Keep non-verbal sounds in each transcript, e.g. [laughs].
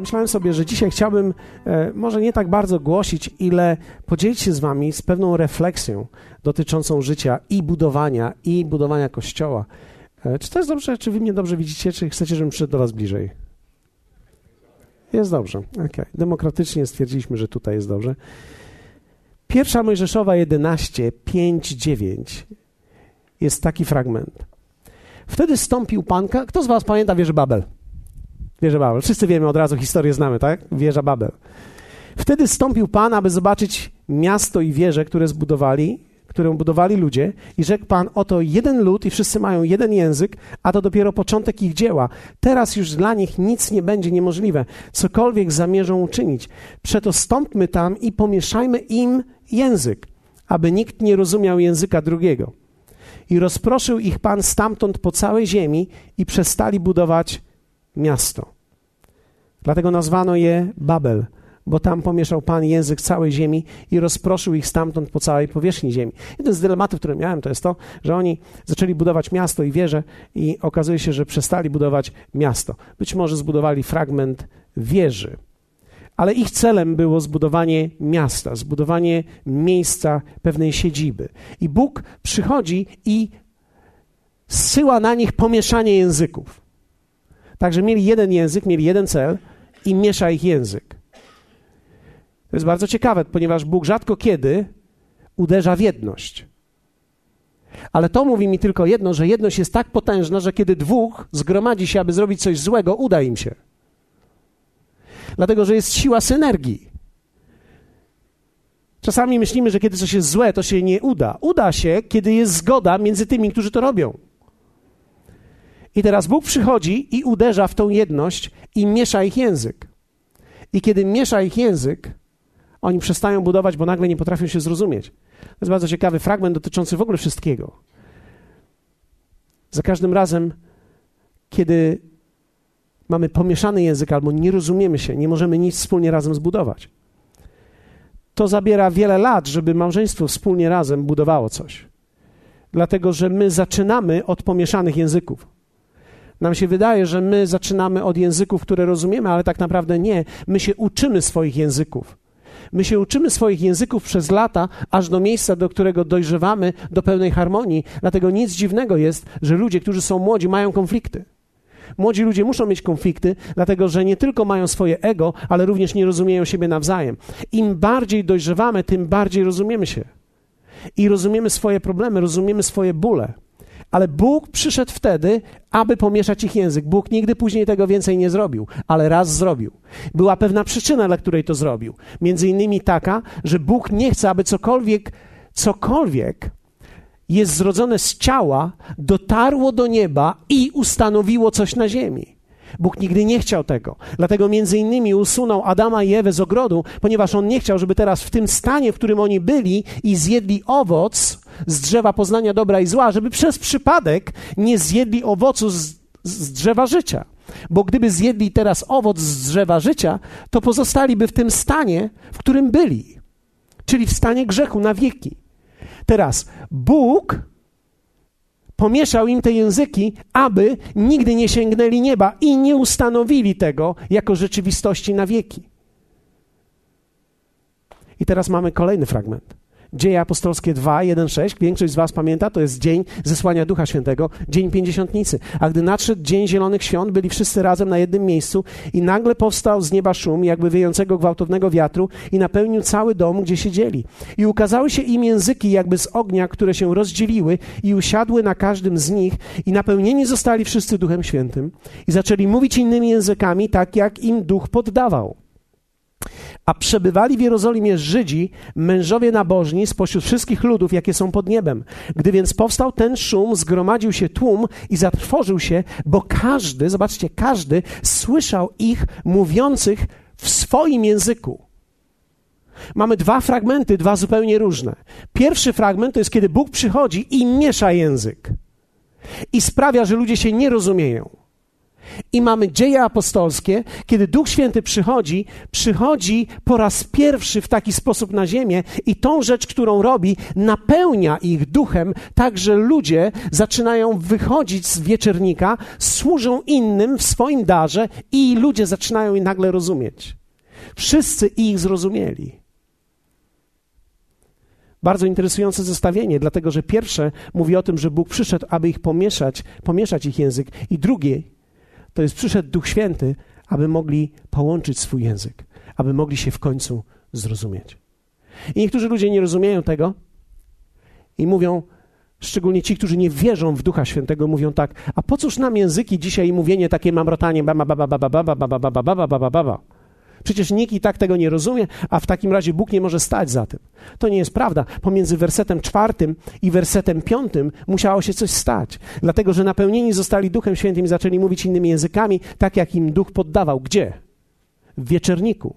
pomyślałem sobie, że dzisiaj chciałbym e, może nie tak bardzo głosić, ile podzielić się z Wami z pewną refleksją dotyczącą życia i budowania, i budowania kościoła. E, czy to jest dobrze? Czy Wy mnie dobrze widzicie? Czy chcecie, żebym przyszedł do Was bliżej? Jest dobrze. Okay. Demokratycznie stwierdziliśmy, że tutaj jest dobrze. Pierwsza Mojżeszowa 11, 5, 9 jest taki fragment. Wtedy stąpił Pan. Kto z Was pamięta wieżę Babel? Wieżę Babel. Wszyscy wiemy od razu, historię znamy, tak? Wieża Babel. Wtedy stąpił Pan, aby zobaczyć miasto i wieżę, które zbudowali, którą budowali ludzie, i rzekł Pan: Oto jeden lud, i wszyscy mają jeden język, a to dopiero początek ich dzieła. Teraz już dla nich nic nie będzie niemożliwe, cokolwiek zamierzą uczynić. Przeto stąpmy tam i pomieszajmy im język, aby nikt nie rozumiał języka drugiego. I rozproszył ich Pan stamtąd po całej ziemi i przestali budować miasto. Dlatego nazwano je Babel, bo tam pomieszał Pan język całej ziemi i rozproszył ich stamtąd po całej powierzchni ziemi. Jeden z dylematów, które miałem, to jest to, że oni zaczęli budować miasto i wieże i okazuje się, że przestali budować miasto. Być może zbudowali fragment wieży, ale ich celem było zbudowanie miasta, zbudowanie miejsca pewnej siedziby. I Bóg przychodzi i zsyła na nich pomieszanie języków. Także mieli jeden język, mieli jeden cel i miesza ich język. To jest bardzo ciekawe, ponieważ Bóg rzadko kiedy uderza w jedność. Ale to mówi mi tylko jedno, że jedność jest tak potężna, że kiedy dwóch zgromadzi się, aby zrobić coś złego, uda im się. Dlatego, że jest siła synergii. Czasami myślimy, że kiedy coś jest złe, to się nie uda. Uda się, kiedy jest zgoda między tymi, którzy to robią. I teraz Bóg przychodzi i uderza w tą jedność i miesza ich język. I kiedy miesza ich język, oni przestają budować, bo nagle nie potrafią się zrozumieć. To jest bardzo ciekawy fragment dotyczący w ogóle wszystkiego. Za każdym razem, kiedy mamy pomieszany język albo nie rozumiemy się, nie możemy nic wspólnie razem zbudować, to zabiera wiele lat, żeby małżeństwo wspólnie razem budowało coś. Dlatego, że my zaczynamy od pomieszanych języków. Nam się wydaje, że my zaczynamy od języków, które rozumiemy, ale tak naprawdę nie. My się uczymy swoich języków. My się uczymy swoich języków przez lata, aż do miejsca, do którego dojrzewamy do pełnej harmonii. Dlatego nic dziwnego jest, że ludzie, którzy są młodzi, mają konflikty. Młodzi ludzie muszą mieć konflikty, dlatego że nie tylko mają swoje ego, ale również nie rozumieją siebie nawzajem. Im bardziej dojrzewamy, tym bardziej rozumiemy się. I rozumiemy swoje problemy, rozumiemy swoje bóle. Ale Bóg przyszedł wtedy, aby pomieszać ich język. Bóg nigdy później tego więcej nie zrobił, ale raz zrobił. Była pewna przyczyna, dla której to zrobił. Między innymi taka, że Bóg nie chce, aby cokolwiek, cokolwiek jest zrodzone z ciała, dotarło do nieba i ustanowiło coś na ziemi. Bóg nigdy nie chciał tego. Dlatego między innymi usunął Adama i Ewę z ogrodu, ponieważ on nie chciał, żeby teraz w tym stanie, w którym oni byli i zjedli owoc z drzewa poznania dobra i zła, żeby przez przypadek nie zjedli owocu z, z drzewa życia. Bo gdyby zjedli teraz owoc z drzewa życia, to pozostaliby w tym stanie, w którym byli, czyli w stanie grzechu na wieki. Teraz Bóg pomieszał im te języki, aby nigdy nie sięgnęli nieba i nie ustanowili tego jako rzeczywistości na wieki. I teraz mamy kolejny fragment. Dzieje apostolskie 2, 1, 6. Większość z Was pamięta, to jest dzień zesłania Ducha Świętego, dzień Pięćdziesiątnicy. A gdy nadszedł dzień Zielonych Świąt, byli wszyscy razem na jednym miejscu i nagle powstał z nieba szum, jakby wyjącego gwałtownego wiatru i napełnił cały dom, gdzie siedzieli. I ukazały się im języki jakby z ognia, które się rozdzieliły i usiadły na każdym z nich i napełnieni zostali wszyscy Duchem Świętym i zaczęli mówić innymi językami, tak jak im Duch poddawał. A przebywali w Jerozolimie Żydzi, mężowie nabożni spośród wszystkich ludów, jakie są pod niebem. Gdy więc powstał ten szum, zgromadził się tłum i zatrwożył się, bo każdy, zobaczcie, każdy słyszał ich mówiących w swoim języku. Mamy dwa fragmenty, dwa zupełnie różne. Pierwszy fragment to jest, kiedy Bóg przychodzi i miesza język i sprawia, że ludzie się nie rozumieją. I mamy dzieje apostolskie, kiedy Duch Święty przychodzi, przychodzi po raz pierwszy w taki sposób na ziemię i tą rzecz, którą robi, napełnia ich duchem, tak że ludzie zaczynają wychodzić z wieczernika, służą innym w swoim darze i ludzie zaczynają je nagle rozumieć. Wszyscy ich zrozumieli. Bardzo interesujące zestawienie, dlatego że pierwsze mówi o tym, że Bóg przyszedł, aby ich pomieszać, pomieszać ich język, i drugie to jest przyszedł Duch Święty, aby mogli połączyć swój język, aby mogli się w końcu zrozumieć. I niektórzy ludzie nie rozumieją tego i mówią, szczególnie ci, którzy nie wierzą w Ducha Świętego, mówią tak, a po cóż nam języki dzisiaj i mówienie takie mamrotanie, ba ba ba ba ba ba ba ba ba ba ba ba ba ba ba Przecież nikt i tak tego nie rozumie, a w takim razie Bóg nie może stać za tym. To nie jest prawda. Pomiędzy wersetem czwartym i wersetem piątym musiało się coś stać. Dlatego, że napełnieni zostali Duchem Świętym i zaczęli mówić innymi językami, tak jak im Duch poddawał. Gdzie? W wieczerniku.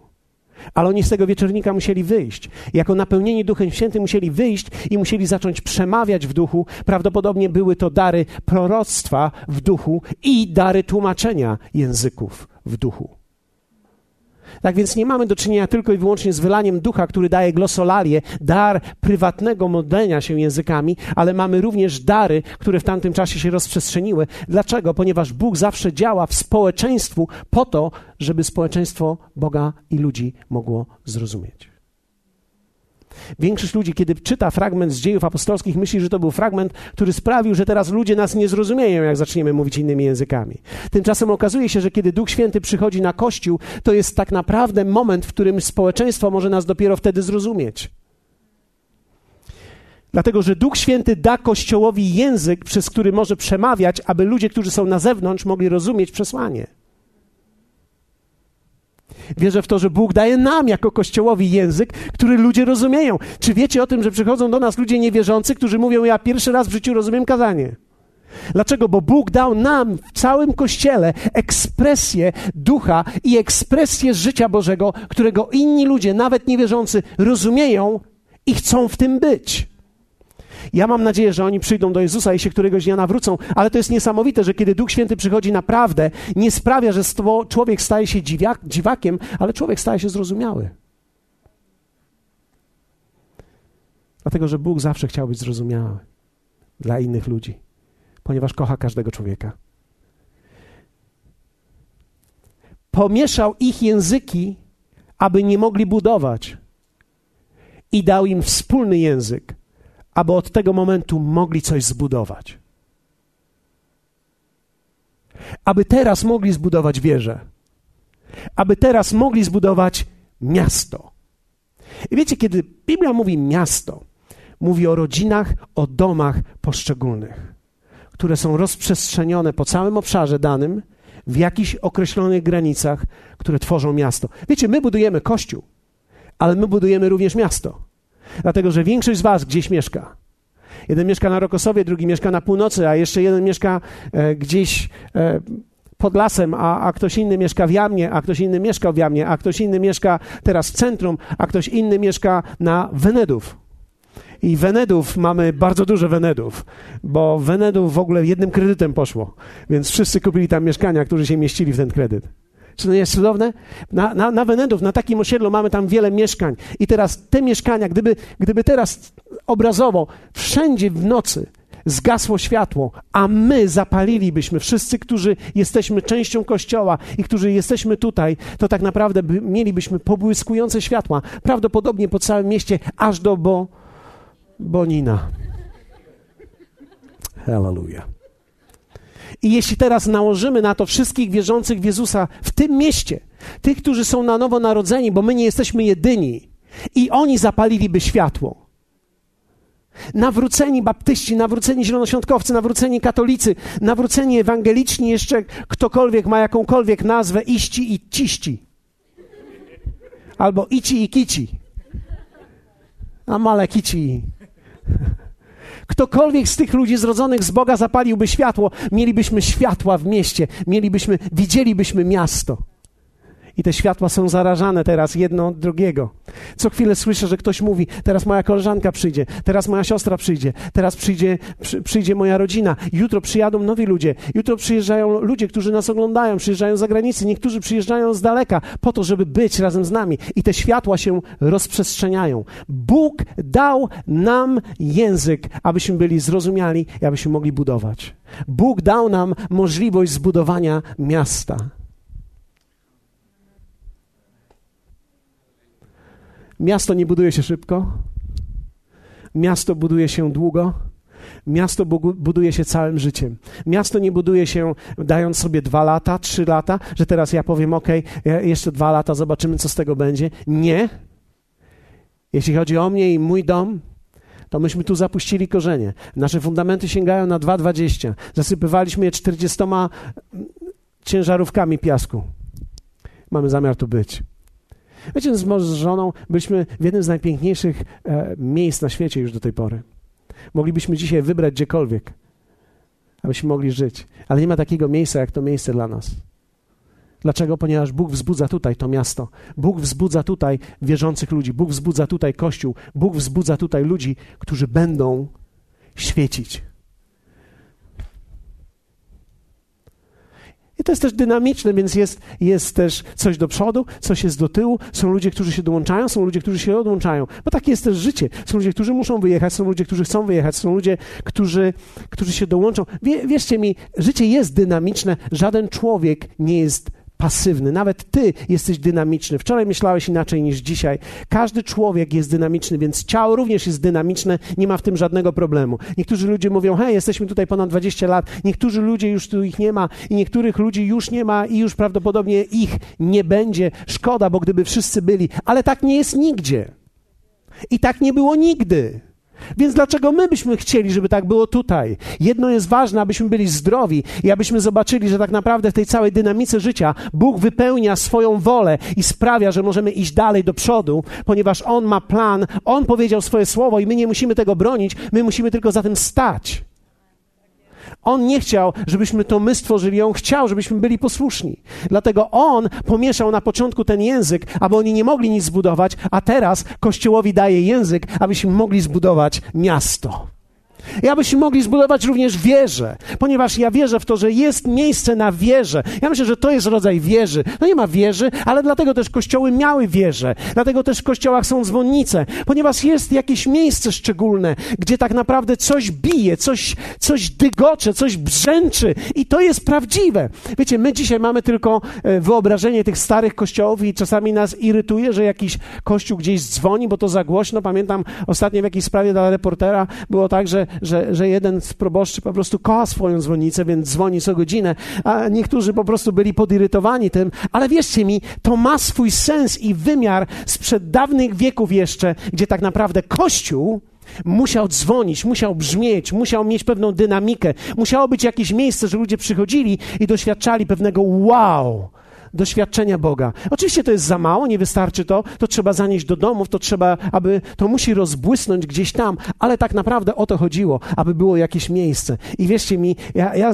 Ale oni z tego wieczornika musieli wyjść. Jako napełnieni Duchem Świętym musieli wyjść i musieli zacząć przemawiać w duchu. Prawdopodobnie były to dary proroctwa w duchu i dary tłumaczenia języków w duchu. Tak więc nie mamy do czynienia tylko i wyłącznie z wylaniem ducha, który daje glosolalię, dar prywatnego modlenia się językami, ale mamy również dary, które w tamtym czasie się rozprzestrzeniły. Dlaczego? Ponieważ Bóg zawsze działa w społeczeństwu po to, żeby społeczeństwo Boga i ludzi mogło zrozumieć. Większość ludzi, kiedy czyta fragment z dziejów apostolskich, myśli, że to był fragment, który sprawił, że teraz ludzie nas nie zrozumieją, jak zaczniemy mówić innymi językami. Tymczasem okazuje się, że kiedy Duch Święty przychodzi na Kościół, to jest tak naprawdę moment, w którym społeczeństwo może nas dopiero wtedy zrozumieć. Dlatego, że Duch Święty da Kościołowi język, przez który może przemawiać, aby ludzie, którzy są na zewnątrz, mogli rozumieć przesłanie. Wierzę w to, że Bóg daje nam jako Kościołowi język, który ludzie rozumieją. Czy wiecie o tym, że przychodzą do nas ludzie niewierzący, którzy mówią: Ja pierwszy raz w życiu rozumiem kazanie? Dlaczego? Bo Bóg dał nam w całym Kościele ekspresję ducha i ekspresję życia Bożego, którego inni ludzie, nawet niewierzący, rozumieją i chcą w tym być. Ja mam nadzieję, że oni przyjdą do Jezusa i się któregoś dnia nawrócą, ale to jest niesamowite, że kiedy Duch Święty przychodzi naprawdę, nie sprawia, że człowiek staje się dziwiak, dziwakiem, ale człowiek staje się zrozumiały. Dlatego, że Bóg zawsze chciał być zrozumiały dla innych ludzi, ponieważ kocha każdego człowieka. Pomieszał ich języki, aby nie mogli budować, i dał im wspólny język, aby od tego momentu mogli coś zbudować. Aby teraz mogli zbudować wieżę. Aby teraz mogli zbudować miasto. I wiecie, kiedy Biblia mówi miasto, mówi o rodzinach, o domach poszczególnych, które są rozprzestrzenione po całym obszarze danym, w jakichś określonych granicach, które tworzą miasto. Wiecie, my budujemy kościół, ale my budujemy również miasto. Dlatego, że większość z Was gdzieś mieszka. Jeden mieszka na Rokosowie, drugi mieszka na północy, a jeszcze jeden mieszka e, gdzieś e, pod lasem, a, a ktoś inny mieszka w Jamnie, a ktoś inny mieszka w Jamnie, a ktoś inny mieszka teraz w centrum, a ktoś inny mieszka na Wenedów. I Wenedów mamy bardzo dużo Wenedów, bo Wenedów w ogóle jednym kredytem poszło, więc wszyscy kupili tam mieszkania, którzy się mieścili w ten kredyt. Czy to nie jest cudowne? Na, na, na na takim osiedlu mamy tam wiele mieszkań. I teraz te mieszkania, gdyby, gdyby teraz obrazowo wszędzie w nocy zgasło światło, a my zapalilibyśmy, wszyscy, którzy jesteśmy częścią Kościoła i którzy jesteśmy tutaj, to tak naprawdę by, mielibyśmy pobłyskujące światła, prawdopodobnie po całym mieście, aż do Bo, Bonina. Hallelujah. I jeśli teraz nałożymy na to wszystkich wierzących w Jezusa w tym mieście, tych, którzy są na nowo narodzeni, bo my nie jesteśmy jedyni, i oni zapaliliby światło. Nawróceni baptyści, nawróceni zielonoświątkowcy, nawróceni katolicy, nawróceni ewangeliczni, jeszcze ktokolwiek ma jakąkolwiek nazwę, iści i ciści. Albo ici i kici. A male kici. Ktokolwiek z tych ludzi zrodzonych z Boga zapaliłby światło, mielibyśmy światła w mieście, mielibyśmy, widzielibyśmy miasto. I te światła są zarażane teraz jedno od drugiego. Co chwilę słyszę, że ktoś mówi: Teraz moja koleżanka przyjdzie, teraz moja siostra przyjdzie, teraz przyjdzie, przy, przyjdzie moja rodzina, jutro przyjadą nowi ludzie, jutro przyjeżdżają ludzie, którzy nas oglądają, przyjeżdżają z zagranicy, niektórzy przyjeżdżają z daleka po to, żeby być razem z nami. I te światła się rozprzestrzeniają. Bóg dał nam język, abyśmy byli zrozumiali i abyśmy mogli budować. Bóg dał nam możliwość zbudowania miasta. Miasto nie buduje się szybko. Miasto buduje się długo. Miasto buduje się całym życiem. Miasto nie buduje się dając sobie dwa lata, trzy lata, że teraz ja powiem, OK, jeszcze dwa lata, zobaczymy, co z tego będzie. Nie. Jeśli chodzi o mnie i mój dom, to myśmy tu zapuścili korzenie. Nasze fundamenty sięgają na 2,20. Zasypywaliśmy je 40 ciężarówkami piasku. Mamy zamiar tu być. Wiecie, z, z żoną byliśmy w jednym z najpiękniejszych e, miejsc na świecie już do tej pory. Moglibyśmy dzisiaj wybrać gdziekolwiek, abyśmy mogli żyć, ale nie ma takiego miejsca jak to miejsce dla nas. Dlaczego? Ponieważ Bóg wzbudza tutaj to miasto. Bóg wzbudza tutaj wierzących ludzi. Bóg wzbudza tutaj Kościół. Bóg wzbudza tutaj ludzi, którzy będą świecić. I to jest też dynamiczne, więc jest, jest też coś do przodu, coś jest do tyłu. Są ludzie, którzy się dołączają, są ludzie, którzy się odłączają. Bo takie jest też życie. Są ludzie, którzy muszą wyjechać, są ludzie, którzy chcą wyjechać, są ludzie, którzy, którzy się dołączą. Wie, wierzcie mi, życie jest dynamiczne. Żaden człowiek nie jest pasywny. Nawet ty jesteś dynamiczny. Wczoraj myślałeś inaczej niż dzisiaj. Każdy człowiek jest dynamiczny, więc ciało również jest dynamiczne, nie ma w tym żadnego problemu. Niektórzy ludzie mówią, hej, jesteśmy tutaj ponad 20 lat, niektórzy ludzie już tu ich nie ma i niektórych ludzi już nie ma i już prawdopodobnie ich nie będzie. Szkoda, bo gdyby wszyscy byli, ale tak nie jest nigdzie. I tak nie było nigdy. Więc dlaczego my byśmy chcieli, żeby tak było tutaj? Jedno jest ważne, abyśmy byli zdrowi i abyśmy zobaczyli, że tak naprawdę w tej całej dynamice życia Bóg wypełnia swoją wolę i sprawia, że możemy iść dalej do przodu, ponieważ On ma plan, On powiedział swoje słowo i my nie musimy tego bronić, my musimy tylko za tym stać. On nie chciał, żebyśmy to my stworzyli, On chciał, żebyśmy byli posłuszni. Dlatego On pomieszał na początku ten język, aby oni nie mogli nic zbudować, a teraz Kościołowi daje język, abyśmy mogli zbudować miasto. I abyśmy mogli zbudować również wieżę, ponieważ ja wierzę w to, że jest miejsce na wieżę. Ja myślę, że to jest rodzaj wieży. No nie ma wieży, ale dlatego też kościoły miały wieże. Dlatego też w kościołach są dzwonnice, ponieważ jest jakieś miejsce szczególne, gdzie tak naprawdę coś bije, coś, coś dygocze, coś brzęczy i to jest prawdziwe. Wiecie, my dzisiaj mamy tylko e, wyobrażenie tych starych kościołów i czasami nas irytuje, że jakiś kościół gdzieś dzwoni, bo to za głośno. Pamiętam ostatnio w jakiejś sprawie dla reportera było tak, że że, że jeden z proboszczy po prostu kocha swoją dzwonnicę, więc dzwoni co godzinę, a niektórzy po prostu byli podirytowani tym, ale wierzcie mi, to ma swój sens i wymiar sprzed dawnych wieków jeszcze, gdzie tak naprawdę Kościół musiał dzwonić, musiał brzmieć, musiał mieć pewną dynamikę, musiało być jakieś miejsce, że ludzie przychodzili i doświadczali pewnego wow, doświadczenia Boga. Oczywiście to jest za mało, nie wystarczy to, to trzeba zanieść do domów, to trzeba, aby to musi rozbłysnąć gdzieś tam, ale tak naprawdę o to chodziło, aby było jakieś miejsce. I wierzcie mi, ja, ja,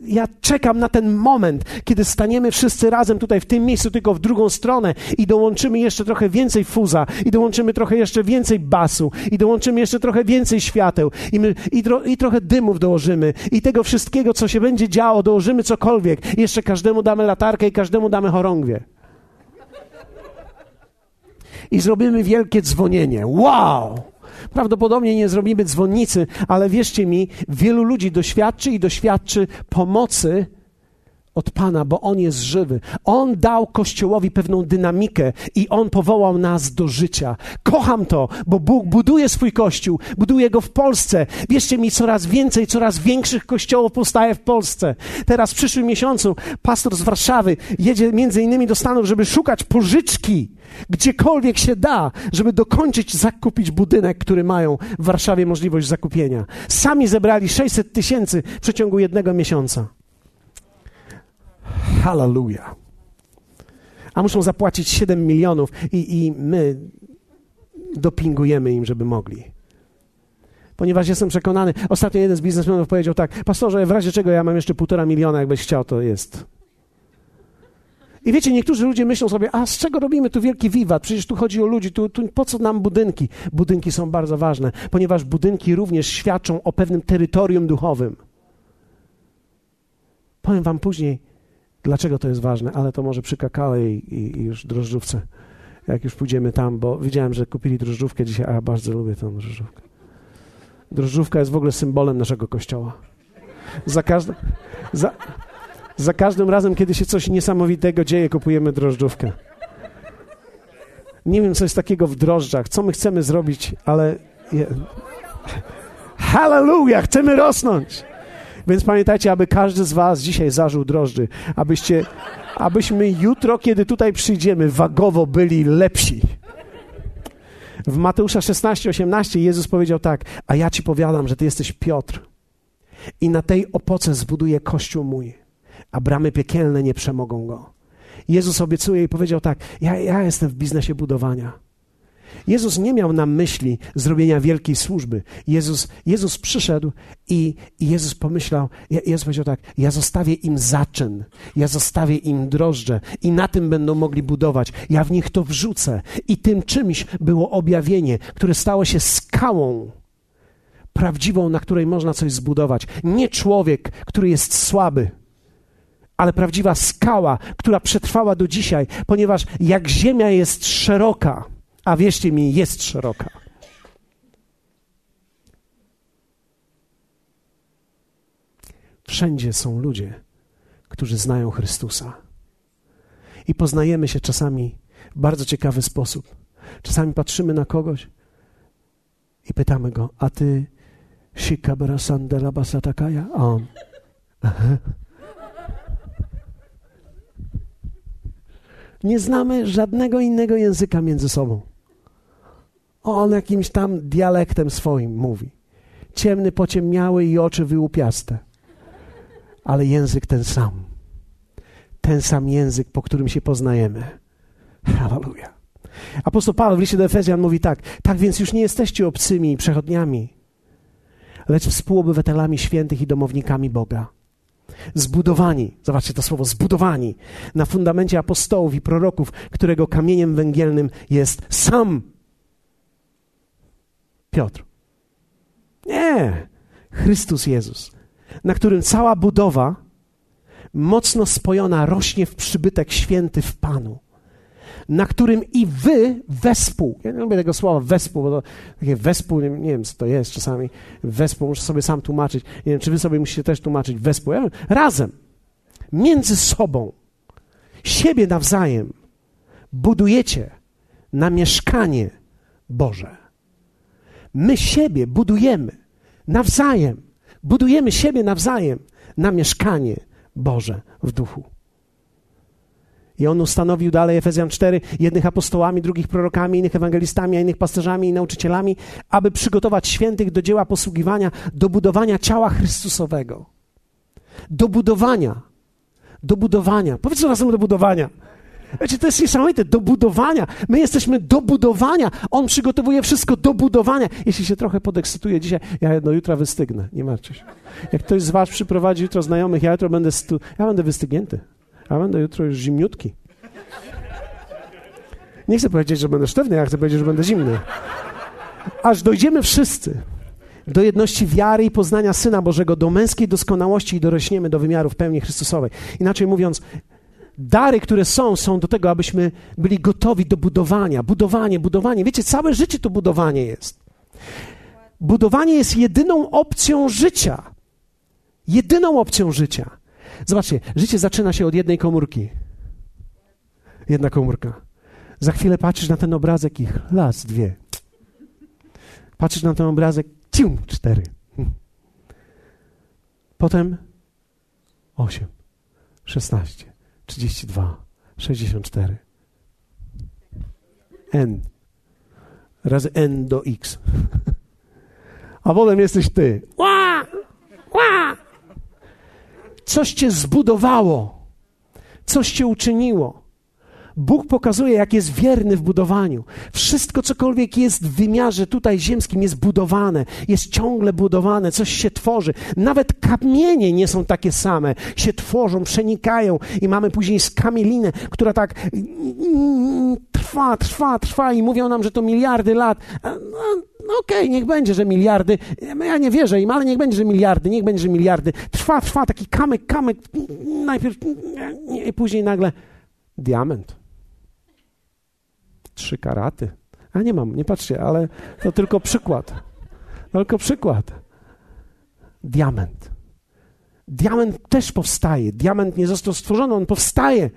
ja czekam na ten moment, kiedy staniemy wszyscy razem tutaj w tym miejscu, tylko w drugą stronę i dołączymy jeszcze trochę więcej fuza, i dołączymy trochę jeszcze więcej basu, i dołączymy jeszcze trochę więcej świateł, i, my, i, i trochę dymów dołożymy, i tego wszystkiego, co się będzie działo, dołożymy cokolwiek. Jeszcze każdemu damy latarkę i każdemu damy damy chorągwie. I zrobimy wielkie dzwonienie. Wow! Prawdopodobnie nie zrobimy dzwonnicy, ale wierzcie mi, wielu ludzi doświadczy i doświadczy pomocy od Pana, bo On jest żywy. On dał Kościołowi pewną dynamikę i On powołał nas do życia. Kocham to, bo Bóg buduje swój Kościół, buduje go w Polsce. Wierzcie mi, coraz więcej, coraz większych kościołów powstaje w Polsce. Teraz w przyszłym miesiącu pastor z Warszawy jedzie między innymi do Stanów, żeby szukać pożyczki, gdziekolwiek się da, żeby dokończyć, zakupić budynek, który mają w Warszawie możliwość zakupienia. Sami zebrali 600 tysięcy w przeciągu jednego miesiąca. Hallelujah. A muszą zapłacić 7 milionów i, i my dopingujemy im, żeby mogli. Ponieważ jestem przekonany, ostatnio jeden z biznesmenów powiedział tak, pastorze, w razie czego ja mam jeszcze półtora miliona, jakbyś chciał, to jest. I wiecie, niektórzy ludzie myślą sobie, a z czego robimy tu wielki wiwat? Przecież tu chodzi o ludzi, tu, tu po co nam budynki? Budynki są bardzo ważne, ponieważ budynki również świadczą o pewnym terytorium duchowym. Powiem wam później, dlaczego to jest ważne, ale to może przy kakao i, i, i już drożdżówce, jak już pójdziemy tam, bo widziałem, że kupili drożdżówkę dzisiaj, a ja bardzo lubię tę drożdżówkę. Drożdżówka jest w ogóle symbolem naszego kościoła. Za za, za każdym razem, kiedy się coś niesamowitego dzieje, kupujemy drożdżówkę. Nie wiem, co jest takiego w drożdżach, co my chcemy zrobić, ale. Je... Chcemy rosnąć! Więc pamiętajcie, aby każdy z Was dzisiaj zażył drożdży, abyście, abyśmy jutro, kiedy tutaj przyjdziemy, wagowo byli lepsi. W Mateusza 16, 18 Jezus powiedział tak: A ja ci powiadam, że ty jesteś Piotr, i na tej opoce zbuduję kościół mój, a bramy piekielne nie przemogą go. Jezus obiecuje i powiedział tak: Ja, ja jestem w biznesie budowania. Jezus nie miał na myśli zrobienia wielkiej służby. Jezus, Jezus przyszedł i, i Jezus pomyślał, Jezus powiedział tak, ja zostawię im zaczyn, ja zostawię im drożdże i na tym będą mogli budować. Ja w nich to wrzucę. I tym czymś było objawienie, które stało się skałą prawdziwą, na której można coś zbudować. Nie człowiek, który jest słaby, ale prawdziwa skała, która przetrwała do dzisiaj, ponieważ jak ziemia jest szeroka, a wierzcie mi, jest szeroka. Wszędzie są ludzie, którzy znają Chrystusa. I poznajemy się czasami w bardzo ciekawy sposób. Czasami patrzymy na kogoś i pytamy go, a ty Shikabara Sandela Basatakaya? A on. Nie znamy żadnego innego języka między sobą. On jakimś tam dialektem swoim mówi. Ciemny, pociemniały i oczy wyłupiaste. Ale język ten sam. Ten sam język, po którym się poznajemy. Hallelujah. Apostoł Paweł w liście do Efezjan mówi tak: Tak więc już nie jesteście obcymi i przechodniami, lecz współobywatelami świętych i domownikami Boga. Zbudowani, zobaczcie to słowo, zbudowani na fundamencie apostołów i proroków, którego kamieniem węgielnym jest sam Piotr. Nie, Chrystus Jezus, na którym cała budowa mocno spojona rośnie w przybytek święty w Panu, na którym i wy wespół, ja nie lubię tego słowa wespół, bo to takie wespół, nie, nie wiem co to jest czasami, wespół, muszę sobie sam tłumaczyć, nie wiem czy wy sobie musicie też tłumaczyć wespół, ja, razem, między sobą, siebie nawzajem budujecie na mieszkanie Boże. My siebie budujemy nawzajem. Budujemy siebie nawzajem na mieszkanie Boże w duchu. I on ustanowił dalej, Efezjan 4, jednych apostołami, drugich prorokami, innych ewangelistami, a innych pasterzami i nauczycielami, aby przygotować świętych do dzieła posługiwania, do budowania ciała Chrystusowego. Do budowania. Do budowania. Powiedzcie razem do budowania. Wiecie, to jest niesamowite, do budowania. My jesteśmy do budowania. On przygotowuje wszystko do budowania. Jeśli się trochę podekscytuję dzisiaj, ja do jutra wystygnę, nie martwcie się. Jak ktoś z was przyprowadzi jutro znajomych, ja jutro będę, stu... ja będę wystygnięty. Ja będę jutro już zimniutki. Nie chcę powiedzieć, że będę sztywny, ja chcę powiedzieć, że będę zimny. Aż dojdziemy wszyscy do jedności wiary i poznania Syna Bożego, do męskiej doskonałości i dorośniemy do wymiarów pełni Chrystusowej. Inaczej mówiąc, dary, które są, są do tego, abyśmy byli gotowi do budowania. Budowanie, budowanie. Wiecie, całe życie to budowanie jest. Budowanie jest jedyną opcją życia. Jedyną opcją życia. Zobaczcie, życie zaczyna się od jednej komórki. Jedna komórka. Za chwilę patrzysz na ten obrazek i las, dwie. Patrzysz na ten obrazek, cium, cztery. Potem osiem, szesnaście. 32, 64. N. Razy N do X. A potem jesteś ty. Ła! Ła! Coś cię zbudowało. Coś cię uczyniło. Bóg pokazuje, jak jest wierny w budowaniu. Wszystko, cokolwiek jest w wymiarze tutaj ziemskim, jest budowane, jest ciągle budowane, coś się tworzy. Nawet kamienie nie są takie same, się tworzą, przenikają i mamy później skamielinę, która tak trwa, trwa, trwa i mówią nam, że to miliardy lat. No, no okej, okay, niech będzie, że miliardy. Ja nie wierzę im, ale niech będzie, że miliardy, niech będzie, że miliardy. Trwa, trwa, taki kamyk, kamyk. Najpierw i później nagle diament. Trzy karaty. A nie mam, nie patrzcie, ale to tylko przykład. Tylko przykład. Diament. Diament też powstaje. Diament nie został stworzony, on powstaje.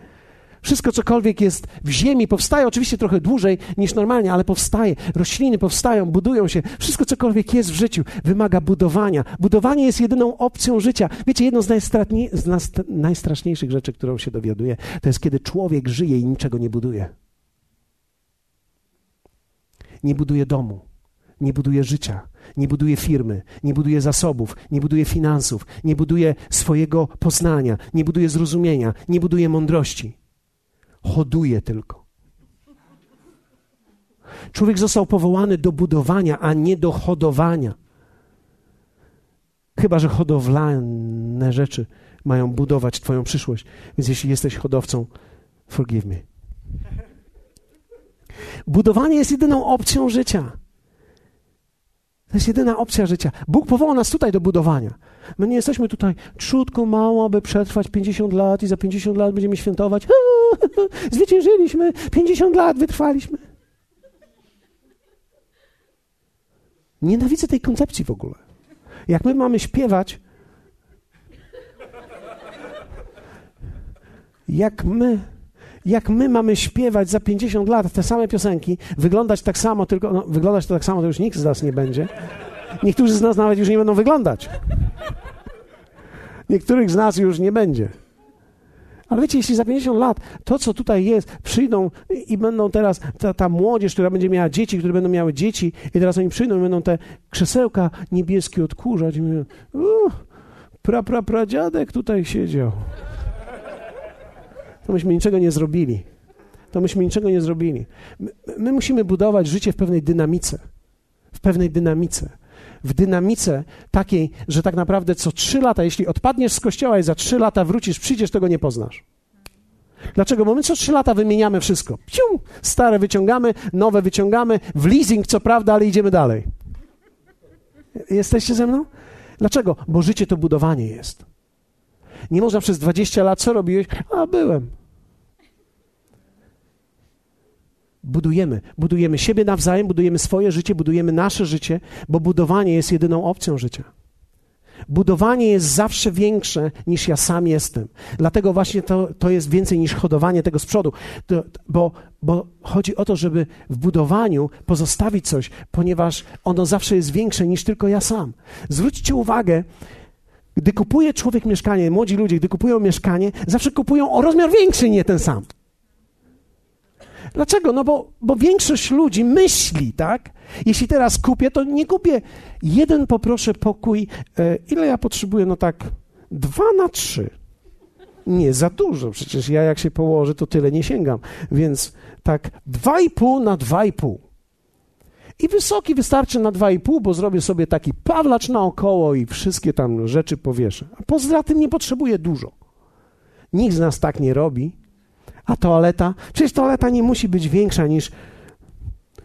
Wszystko, cokolwiek jest w ziemi, powstaje oczywiście trochę dłużej niż normalnie, ale powstaje. Rośliny powstają, budują się. Wszystko, cokolwiek jest w życiu, wymaga budowania. Budowanie jest jedyną opcją życia. Wiecie, jedną z, z najstraszniejszych rzeczy, którą się dowiaduje, to jest kiedy człowiek żyje i niczego nie buduje. Nie buduje domu, nie buduje życia, nie buduje firmy, nie buduje zasobów, nie buduje finansów, nie buduje swojego poznania, nie buduje zrozumienia, nie buduje mądrości hoduje tylko. Człowiek został powołany do budowania, a nie do hodowania. Chyba, że hodowlane rzeczy mają budować Twoją przyszłość. Więc jeśli jesteś hodowcą, forgive me. Budowanie jest jedyną opcją życia. To jest jedyna opcja życia. Bóg powołał nas tutaj do budowania. My nie jesteśmy tutaj trzutko mało, aby przetrwać 50 lat i za 50 lat będziemy świętować. [laughs] Zwyciężyliśmy, 50 lat wytrwaliśmy. Nienawidzę tej koncepcji w ogóle. Jak my mamy śpiewać, jak my, jak my mamy śpiewać za 50 lat te same piosenki, wyglądać tak samo, tylko no, wyglądać to tak samo, to już nikt z nas nie będzie. Niektórzy z nas nawet już nie będą wyglądać. Niektórych z nas już nie będzie. Ale wiecie, jeśli za 50 lat to, co tutaj jest, przyjdą i będą teraz, ta, ta młodzież, która będzie miała dzieci, które będą miały dzieci, i teraz oni przyjdą i będą te krzesełka niebieskie odkurzać i mówią, pra, pra, pra, dziadek tutaj siedział. To myśmy niczego nie zrobili. To myśmy niczego nie zrobili. My, my musimy budować życie w pewnej dynamice. W pewnej dynamice w dynamice takiej, że tak naprawdę co trzy lata, jeśli odpadniesz z kościoła i za trzy lata wrócisz, przyjdziesz, tego nie poznasz. Dlaczego? Bo my co trzy lata wymieniamy wszystko. Piu, stare wyciągamy, nowe wyciągamy, w leasing co prawda, ale idziemy dalej. Jesteście ze mną? Dlaczego? Bo życie to budowanie jest. Nie można przez 20 lat, co robiłeś? A, byłem. Budujemy. Budujemy siebie nawzajem, budujemy swoje życie, budujemy nasze życie, bo budowanie jest jedyną opcją życia. Budowanie jest zawsze większe niż ja sam jestem. Dlatego właśnie to, to jest więcej niż hodowanie tego z przodu. To, bo, bo chodzi o to, żeby w budowaniu pozostawić coś, ponieważ ono zawsze jest większe niż tylko ja sam. Zwróćcie uwagę, gdy kupuje człowiek mieszkanie, młodzi ludzie, gdy kupują mieszkanie, zawsze kupują o rozmiar większy, nie ten sam. Dlaczego? No bo, bo większość ludzi myśli, tak? Jeśli teraz kupię, to nie kupię jeden, poproszę pokój. E, ile ja potrzebuję? No tak, dwa na trzy. Nie za dużo, przecież ja jak się położę, to tyle nie sięgam. Więc tak, dwa i pół na dwa i pół. I wysoki wystarczy na dwa i pół, bo zrobię sobie taki pawlacz naokoło i wszystkie tam rzeczy powieszę. A poza tym nie potrzebuję dużo. Nikt z nas tak nie robi. A toaleta? Przecież toaleta nie musi być większa niż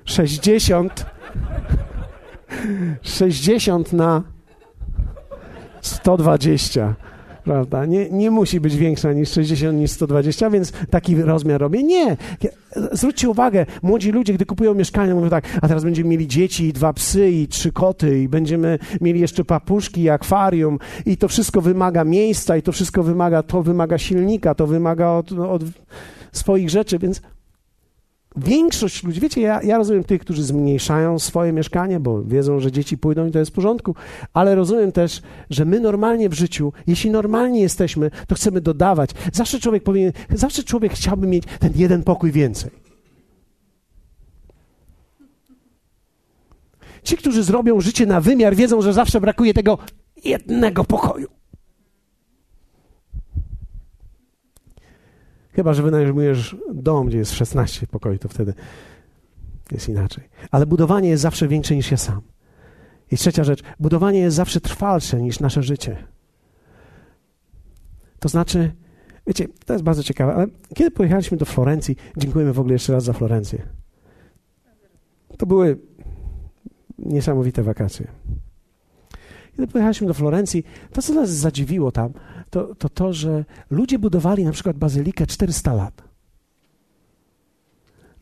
60. 60 na 120 prawda? Nie, nie musi być większa niż 60, niż 120, więc taki rozmiar robię. Nie. Zwróćcie uwagę, młodzi ludzie, gdy kupują mieszkanie, mówią tak, a teraz będziemy mieli dzieci, i dwa psy, i trzy koty, i będziemy mieli jeszcze papuszki, i akwarium, i to wszystko wymaga miejsca, i to wszystko wymaga, to wymaga silnika, to wymaga od, od swoich rzeczy, więc Większość ludzi, wiecie, ja, ja rozumiem tych, którzy zmniejszają swoje mieszkanie, bo wiedzą, że dzieci pójdą i to jest w porządku, ale rozumiem też, że my normalnie w życiu, jeśli normalnie jesteśmy, to chcemy dodawać. Zawsze człowiek powinien, zawsze człowiek chciałby mieć ten jeden pokój więcej. Ci, którzy zrobią życie na wymiar, wiedzą, że zawsze brakuje tego jednego pokoju. Chyba, że wynajmujesz dom, gdzie jest 16 pokoi, to wtedy jest inaczej. Ale budowanie jest zawsze większe niż ja sam. I trzecia rzecz, budowanie jest zawsze trwalsze niż nasze życie. To znaczy, wiecie, to jest bardzo ciekawe, ale kiedy pojechaliśmy do Florencji, dziękujemy w ogóle jeszcze raz za Florencję. To były niesamowite wakacje. Kiedy pojechaliśmy do Florencji, to co nas zadziwiło tam, to to, to że ludzie budowali na przykład bazylikę 400 lat.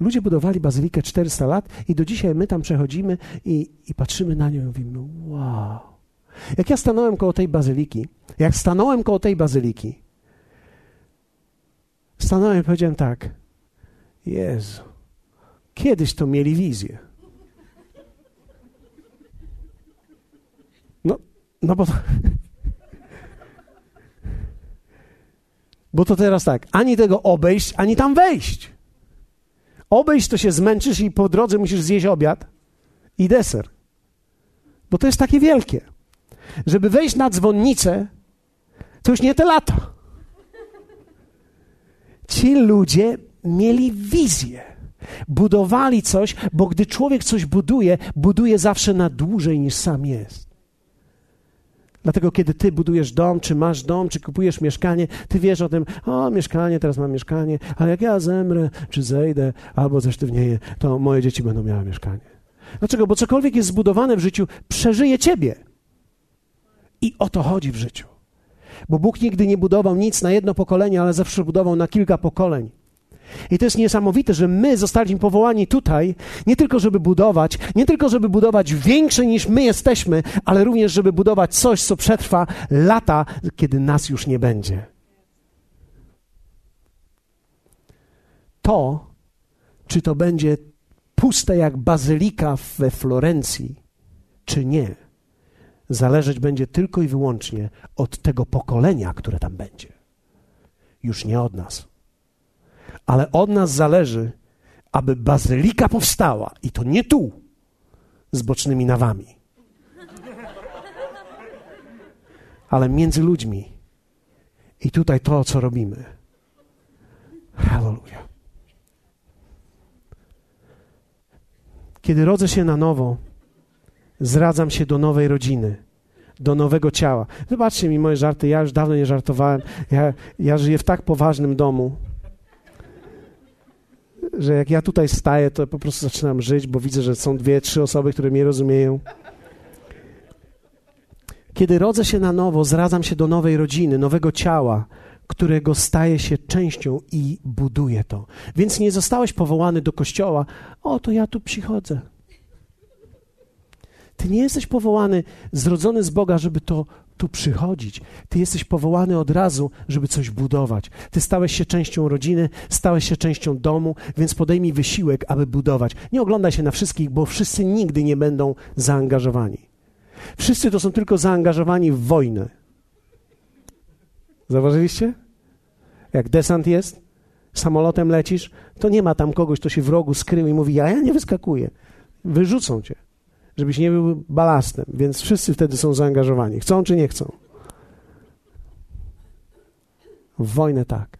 Ludzie budowali bazylikę 400 lat i do dzisiaj my tam przechodzimy i, i patrzymy na nią i mówimy, wow. Jak ja stanąłem koło tej bazyliki, jak stanąłem koło tej bazyliki, stanąłem i powiedziałem tak, Jezu, kiedyś to mieli wizję. No, no bo bo to teraz tak, ani tego obejść, ani tam wejść. Obejść to się zmęczysz i po drodze musisz zjeść obiad i deser. Bo to jest takie wielkie. Żeby wejść na dzwonnicę, to już nie te lata. Ci ludzie mieli wizję. Budowali coś, bo gdy człowiek coś buduje, buduje zawsze na dłużej niż sam jest. Dlatego, kiedy ty budujesz dom, czy masz dom, czy kupujesz mieszkanie, ty wiesz o tym, o mieszkanie, teraz mam mieszkanie, ale jak ja zemrę, czy zejdę, albo zesztywnieję, to moje dzieci będą miały mieszkanie. Dlaczego? Bo cokolwiek jest zbudowane w życiu, przeżyje ciebie. I o to chodzi w życiu. Bo Bóg nigdy nie budował nic na jedno pokolenie, ale zawsze budował na kilka pokoleń. I to jest niesamowite, że my zostaliśmy powołani tutaj nie tylko, żeby budować, nie tylko, żeby budować większe niż my jesteśmy, ale również, żeby budować coś, co przetrwa lata, kiedy nas już nie będzie. To, czy to będzie puste jak bazylika we Florencji, czy nie, zależeć będzie tylko i wyłącznie od tego pokolenia, które tam będzie. Już nie od nas ale od nas zależy, aby bazylika powstała i to nie tu, z bocznymi nawami, ale między ludźmi. I tutaj to, co robimy. Hallelujah. Kiedy rodzę się na nowo, zradzam się do nowej rodziny, do nowego ciała. Wybaczcie mi moje żarty, ja już dawno nie żartowałem. Ja, ja żyję w tak poważnym domu że jak ja tutaj staję, to po prostu zaczynam żyć, bo widzę, że są dwie, trzy osoby, które mnie rozumieją. Kiedy rodzę się na nowo, zradzam się do nowej rodziny, nowego ciała, którego staje się częścią i buduje to. Więc nie zostałeś powołany do kościoła, o to ja tu przychodzę. Ty nie jesteś powołany, zrodzony z Boga, żeby to tu przychodzić. Ty jesteś powołany od razu, żeby coś budować. Ty stałeś się częścią rodziny, stałeś się częścią domu, więc podejmij wysiłek, aby budować. Nie oglądaj się na wszystkich, bo wszyscy nigdy nie będą zaangażowani. Wszyscy to są tylko zaangażowani w wojnę. Zauważyliście? Jak desant jest, samolotem lecisz, to nie ma tam kogoś, kto się w rogu skrył i mówi: Ja, ja nie wyskakuję. Wyrzucą cię żebyś nie był balastem, więc wszyscy wtedy są zaangażowani. Chcą czy nie chcą? W wojnę tak.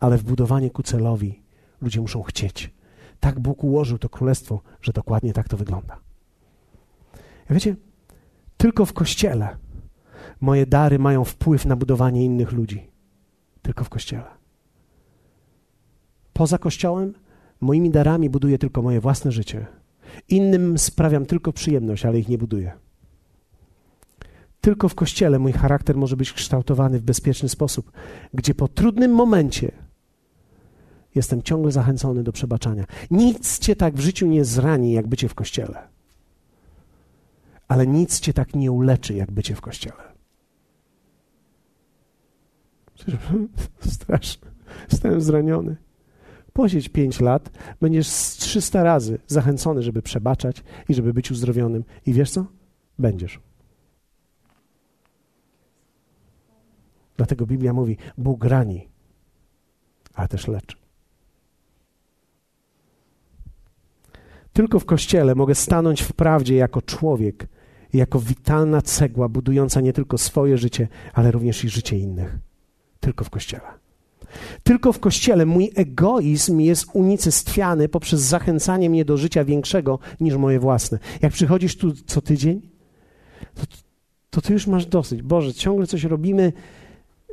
Ale w budowanie ku celowi ludzie muszą chcieć. Tak Bóg ułożył to królestwo, że dokładnie tak to wygląda. Ja wiecie, tylko w kościele moje dary mają wpływ na budowanie innych ludzi. Tylko w kościele. Poza kościołem moimi darami buduję tylko moje własne życie Innym sprawiam tylko przyjemność, ale ich nie buduję. Tylko w kościele mój charakter może być kształtowany w bezpieczny sposób, gdzie po trudnym momencie jestem ciągle zachęcony do przebaczania. Nic cię tak w życiu nie zrani, jak bycie w kościele. Ale nic cię tak nie uleczy, jak bycie w kościele. Straszne. [laughs] Jestem zraniony. Posiedź pięć lat, będziesz z 300 razy zachęcony, żeby przebaczać i żeby być uzdrowionym. I wiesz co? Będziesz. Dlatego Biblia mówi: Bóg rani, ale też leczy. Tylko w kościele mogę stanąć w prawdzie jako człowiek, jako witalna cegła budująca nie tylko swoje życie, ale również i życie innych. Tylko w kościele. Tylko w kościele mój egoizm jest unicestwiany poprzez zachęcanie mnie do życia większego niż moje własne. Jak przychodzisz tu co tydzień, to, to ty już masz dosyć. Boże, ciągle coś robimy,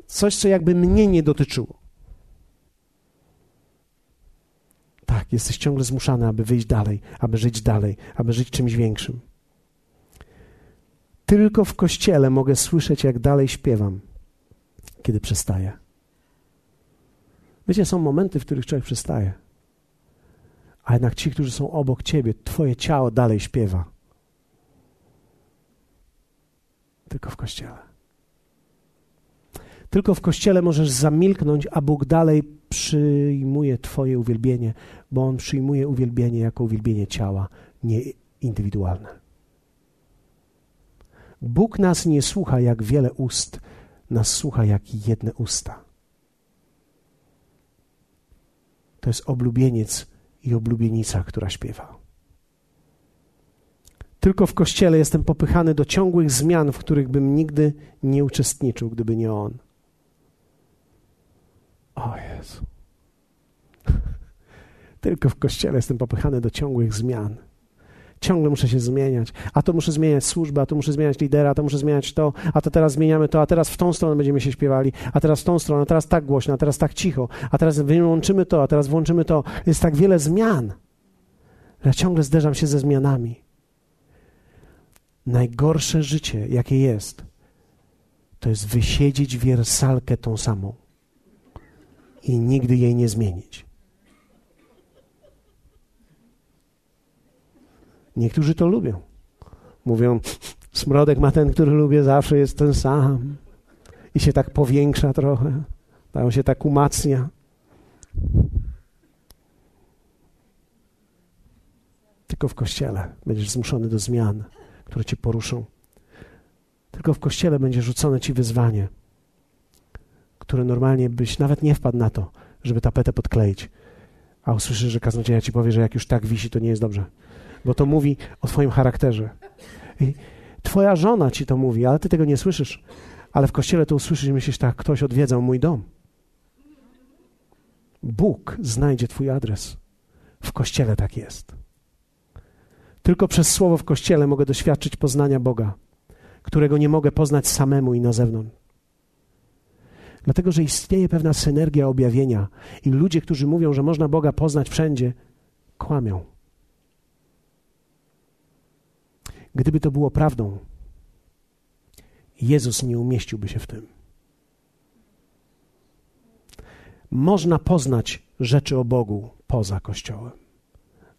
coś, co jakby mnie nie dotyczyło. Tak, jesteś ciągle zmuszany, aby wyjść dalej, aby żyć dalej, aby żyć czymś większym. Tylko w kościele mogę słyszeć, jak dalej śpiewam, kiedy przestaję. Wiecie, są momenty, w których człowiek przestaje. A jednak ci, którzy są obok ciebie, twoje ciało dalej śpiewa. Tylko w kościele. Tylko w kościele możesz zamilknąć, a Bóg dalej przyjmuje Twoje uwielbienie, bo On przyjmuje uwielbienie jako uwielbienie ciała, nie indywidualne. Bóg nas nie słucha jak wiele ust, nas słucha jak jedne usta. To jest oblubieniec i oblubienica, która śpiewa. Tylko w kościele jestem popychany do ciągłych zmian, w których bym nigdy nie uczestniczył, gdyby nie on. O Jezu. [laughs] Tylko w kościele jestem popychany do ciągłych zmian. Ciągle muszę się zmieniać. A to muszę zmieniać służbę, a to muszę zmieniać lidera, a to muszę zmieniać to, a to teraz zmieniamy to, a teraz w tą stronę będziemy się śpiewali, a teraz w tą stronę, a teraz tak głośno, a teraz tak cicho, a teraz wyłączymy to, a teraz włączymy to. Jest tak wiele zmian. Ja ciągle zderzam się ze zmianami. Najgorsze życie, jakie jest, to jest wysiedzieć wiersalkę tą samą i nigdy jej nie zmienić. Niektórzy to lubią. Mówią, smrodek ma ten, który lubię, zawsze jest ten sam. I się tak powiększa trochę. On się tak umacnia. Tylko w kościele będziesz zmuszony do zmian, które cię poruszą. Tylko w kościele będzie rzucone ci wyzwanie które normalnie byś nawet nie wpadł na to, żeby tapetę podkleić. A usłyszysz, że kaznodzieja ci powie, że jak już tak wisi, to nie jest dobrze. Bo to mówi o twoim charakterze. I twoja żona ci to mówi, ale ty tego nie słyszysz. Ale w kościele to usłyszysz i myślisz tak, ktoś odwiedzał mój dom. Bóg znajdzie twój adres. W kościele tak jest. Tylko przez słowo w kościele mogę doświadczyć poznania Boga, którego nie mogę poznać samemu i na zewnątrz. Dlatego, że istnieje pewna synergia objawienia i ludzie, którzy mówią, że można Boga poznać wszędzie, kłamią. Gdyby to było prawdą, Jezus nie umieściłby się w tym. Można poznać rzeczy o Bogu poza Kościołem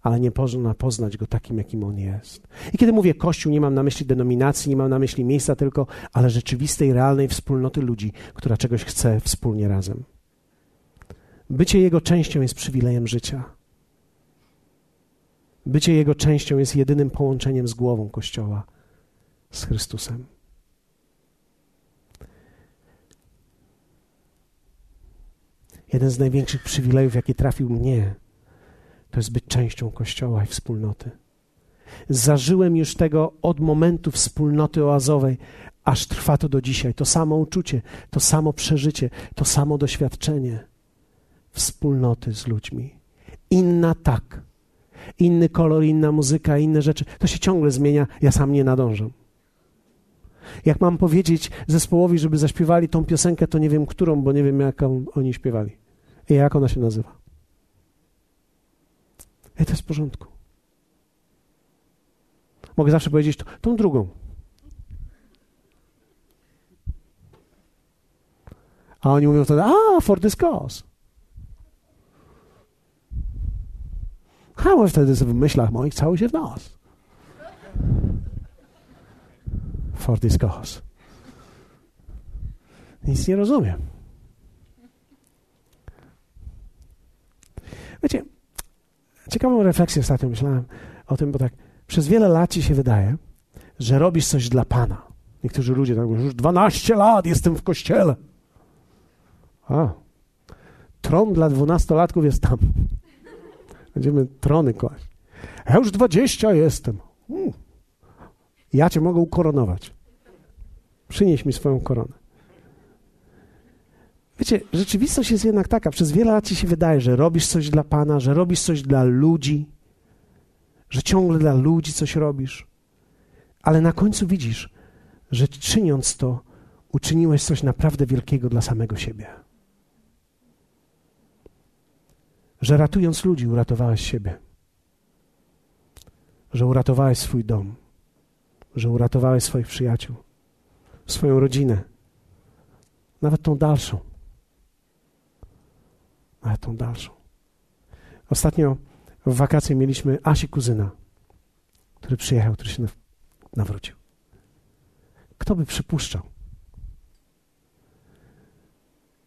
ale nie można poznać go takim, jakim on jest. I kiedy mówię Kościół, nie mam na myśli denominacji, nie mam na myśli miejsca tylko, ale rzeczywistej, realnej wspólnoty ludzi, która czegoś chce wspólnie razem. Bycie jego częścią jest przywilejem życia. Bycie jego częścią jest jedynym połączeniem z głową Kościoła, z Chrystusem. Jeden z największych przywilejów, jaki trafił mnie, to jest być częścią Kościoła i wspólnoty. Zażyłem już tego od momentu wspólnoty oazowej, aż trwa to do dzisiaj. To samo uczucie, to samo przeżycie, to samo doświadczenie wspólnoty z ludźmi. Inna tak, inny kolor, inna muzyka, inne rzeczy. To się ciągle zmienia, ja sam nie nadążam. Jak mam powiedzieć zespołowi, żeby zaśpiewali tą piosenkę, to nie wiem którą, bo nie wiem, jaką oni śpiewali. I jak ona się nazywa. I to jest w porządku. Mogę zawsze powiedzieć to, tą drugą. A oni mówią wtedy, a, for this cause. A wtedy w myślach moich cały się w nas. For this cause. Nic nie rozumiem. Wiecie, Ciekawą refleksję ostatnio myślałem o tym, bo tak przez wiele lat ci się wydaje, że robisz coś dla Pana. Niektórzy ludzie tak mówią, już 12 lat jestem w kościele. A, tron dla dwunastolatków jest tam. Będziemy trony kłaść. Ja już 20 jestem. Ja cię mogę ukoronować. Przynieś mi swoją koronę. Wiecie, rzeczywistość jest jednak taka, przez wiele lat ci się wydaje, że robisz coś dla Pana, że robisz coś dla ludzi, że ciągle dla ludzi coś robisz, ale na końcu widzisz, że czyniąc to, uczyniłeś coś naprawdę wielkiego dla samego siebie. Że ratując ludzi, uratowałeś siebie. Że uratowałeś swój dom, że uratowałeś swoich przyjaciół, swoją rodzinę, nawet tą dalszą. Nawet tą dalszą. Ostatnio w wakacje mieliśmy Asi kuzyna, który przyjechał, który się nawrócił. Kto by przypuszczał?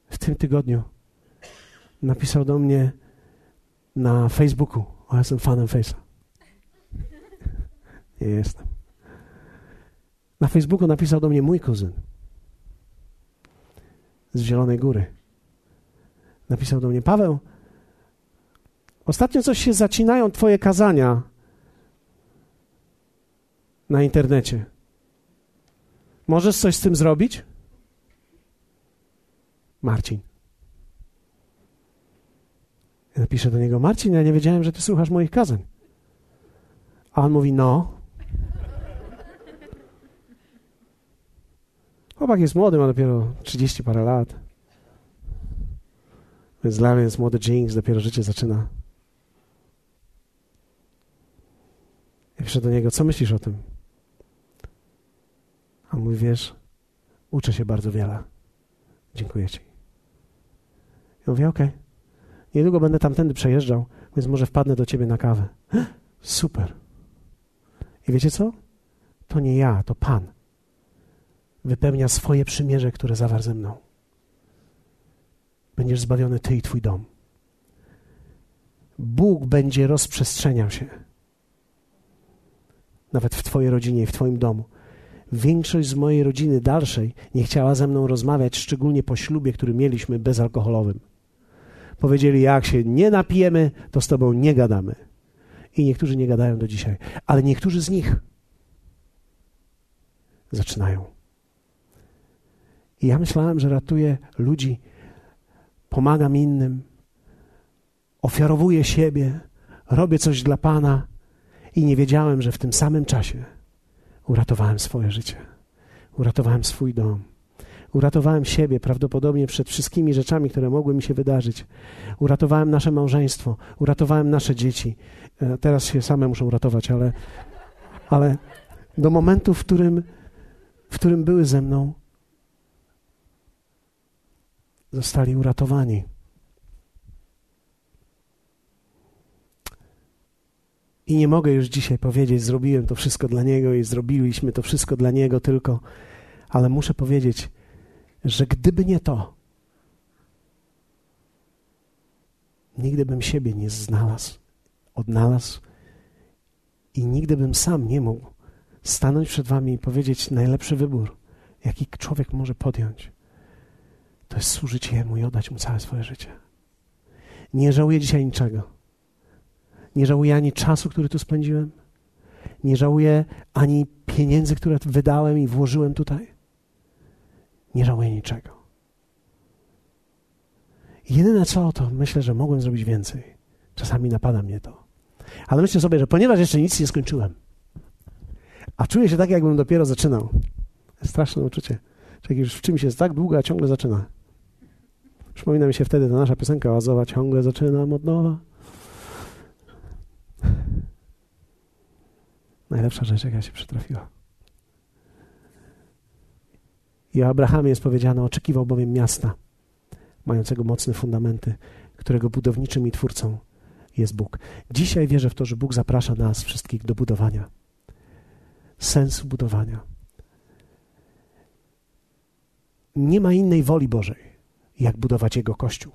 W tym tygodniu napisał do mnie na Facebooku. O, jestem fanem Face'a. [laughs] Nie jestem. Na Facebooku napisał do mnie mój kuzyn z Zielonej Góry. Napisał do mnie, Paweł, ostatnio coś się zacinają twoje kazania na internecie. Możesz coś z tym zrobić? Marcin. Napiszę do niego, Marcin, ja nie wiedziałem, że ty słuchasz moich kazań. A on mówi, no. Chłopak jest młody, ma dopiero 30 parę lat. Więc dla mnie jest młody Jinx, dopiero życie zaczyna. Ja piszę do niego, co myślisz o tym? A on mówi, wiesz, uczę się bardzo wiele. Dziękuję ci. Ja mówię, okej. Okay. Niedługo będę tamtędy przejeżdżał, więc może wpadnę do ciebie na kawę. [gasps] Super. I wiecie co? To nie ja, to Pan wypełnia swoje przymierze, które zawarł ze mną. Będziesz zbawiony ty i twój dom. Bóg będzie rozprzestrzeniał się. Nawet w twojej rodzinie i w twoim domu. Większość z mojej rodziny dalszej nie chciała ze mną rozmawiać, szczególnie po ślubie, który mieliśmy bezalkoholowym. Powiedzieli, jak się nie napijemy, to z tobą nie gadamy. I niektórzy nie gadają do dzisiaj, ale niektórzy z nich zaczynają. I ja myślałem, że ratuję ludzi, pomagam innym, ofiarowuję siebie, robię coś dla Pana i nie wiedziałem, że w tym samym czasie uratowałem swoje życie, uratowałem swój dom. Uratowałem siebie prawdopodobnie przed wszystkimi rzeczami, które mogły mi się wydarzyć. Uratowałem nasze małżeństwo, uratowałem nasze dzieci. E, teraz się same muszą ratować, ale, ale do momentu, w którym, w którym były ze mną, zostali uratowani. I nie mogę już dzisiaj powiedzieć, zrobiłem to wszystko dla Niego i zrobiliśmy to wszystko dla Niego tylko, ale muszę powiedzieć, że gdyby nie to, nigdy bym siebie nie znalazł, odnalazł i nigdy bym sam nie mógł stanąć przed Wami i powiedzieć najlepszy wybór, jaki człowiek może podjąć to jest służyć Jemu i oddać Mu całe swoje życie. Nie żałuję dzisiaj niczego. Nie żałuję ani czasu, który tu spędziłem. Nie żałuję ani pieniędzy, które wydałem i włożyłem tutaj. Nie żałuję niczego. Jedyne co, to myślę, że mogłem zrobić więcej. Czasami napada mnie to. Ale myślę sobie, że ponieważ jeszcze nic nie skończyłem, a czuję się tak, jakbym dopiero zaczynał. Straszne uczucie. Jak już w czymś jest tak długo, a ciągle zaczyna. Przypomina mi się wtedy ta nasza piosenka oazowa, ciągle zaczynam od nowa. Najlepsza rzecz, jaka się przytrafiła. I o Abrahamie jest powiedziane, oczekiwał bowiem miasta, mającego mocne fundamenty, którego budowniczym i twórcą jest Bóg. Dzisiaj wierzę w to, że Bóg zaprasza nas wszystkich do budowania. Sensu budowania. Nie ma innej woli Bożej jak budować Jego Kościół.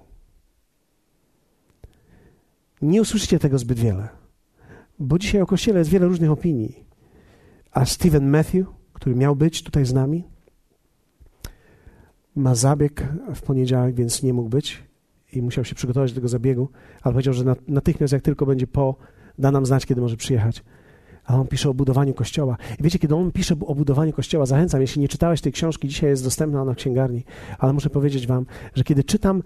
Nie usłyszycie tego zbyt wiele, bo dzisiaj o Kościele jest wiele różnych opinii. A Stephen Matthew, który miał być tutaj z nami, ma zabieg w poniedziałek, więc nie mógł być i musiał się przygotować do tego zabiegu, ale powiedział, że natychmiast jak tylko będzie po, da nam znać, kiedy może przyjechać. A on pisze o budowaniu kościoła. I wiecie, kiedy on pisze o budowaniu kościoła, zachęcam, jeśli nie czytałeś tej książki, dzisiaj jest dostępna ona w księgarni, ale muszę powiedzieć wam, że kiedy czytam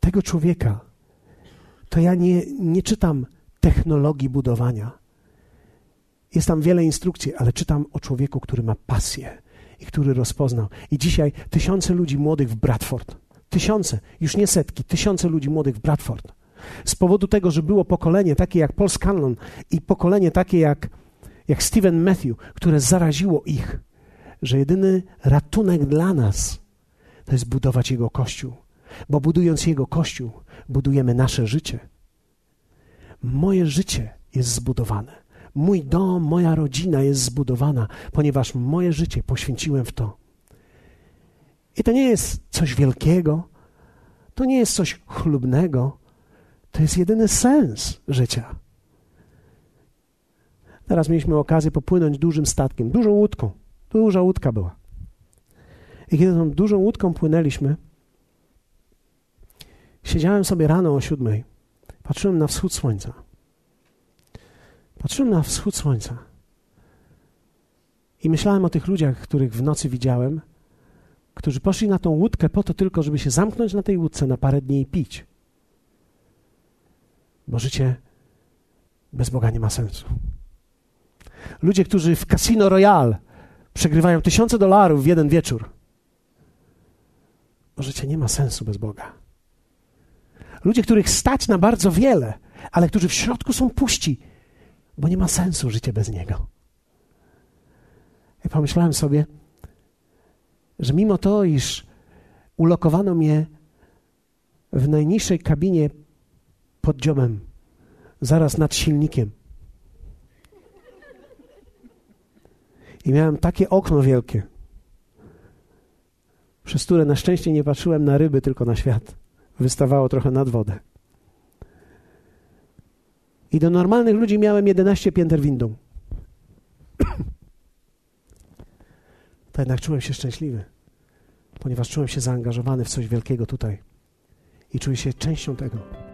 tego człowieka, to ja nie, nie czytam technologii budowania. Jest tam wiele instrukcji, ale czytam o człowieku, który ma pasję i który rozpoznał. I dzisiaj tysiące ludzi młodych w Bradford, tysiące, już nie setki, tysiące ludzi młodych w Bradford. Z powodu tego, że było pokolenie takie jak Paul Scanlon i pokolenie takie jak, jak Stephen Matthew, które zaraziło ich, że jedyny ratunek dla nas to jest budować Jego Kościół. Bo budując Jego Kościół, budujemy nasze życie. Moje życie jest zbudowane. Mój dom, moja rodzina jest zbudowana, ponieważ moje życie poświęciłem w to. I to nie jest coś wielkiego, to nie jest coś chlubnego, to jest jedyny sens życia. Teraz mieliśmy okazję popłynąć dużym statkiem, dużą łódką. Duża łódka była. I kiedy tą dużą łódką płynęliśmy, siedziałem sobie rano o siódmej, patrzyłem na wschód słońca. Patrzyłem na wschód słońca i myślałem o tych ludziach, których w nocy widziałem, którzy poszli na tą łódkę po to tylko, żeby się zamknąć na tej łódce na parę dni i pić. Bo życie bez Boga nie ma sensu. Ludzie, którzy w Casino Royale przegrywają tysiące dolarów w jeden wieczór. Bo życie nie ma sensu bez Boga. Ludzie, których stać na bardzo wiele, ale którzy w środku są puści, bo nie ma sensu życie bez Niego. I pomyślałem sobie, że mimo to, iż ulokowano mnie w najniższej kabinie pod dziobem, zaraz nad silnikiem, i miałem takie okno wielkie, przez które na szczęście nie patrzyłem na ryby, tylko na świat. Wystawało trochę nad wodę. I do normalnych ludzi miałem 11 pięter windą. to jednak czułem się szczęśliwy, ponieważ czułem się zaangażowany w coś wielkiego tutaj i czuję się częścią tego.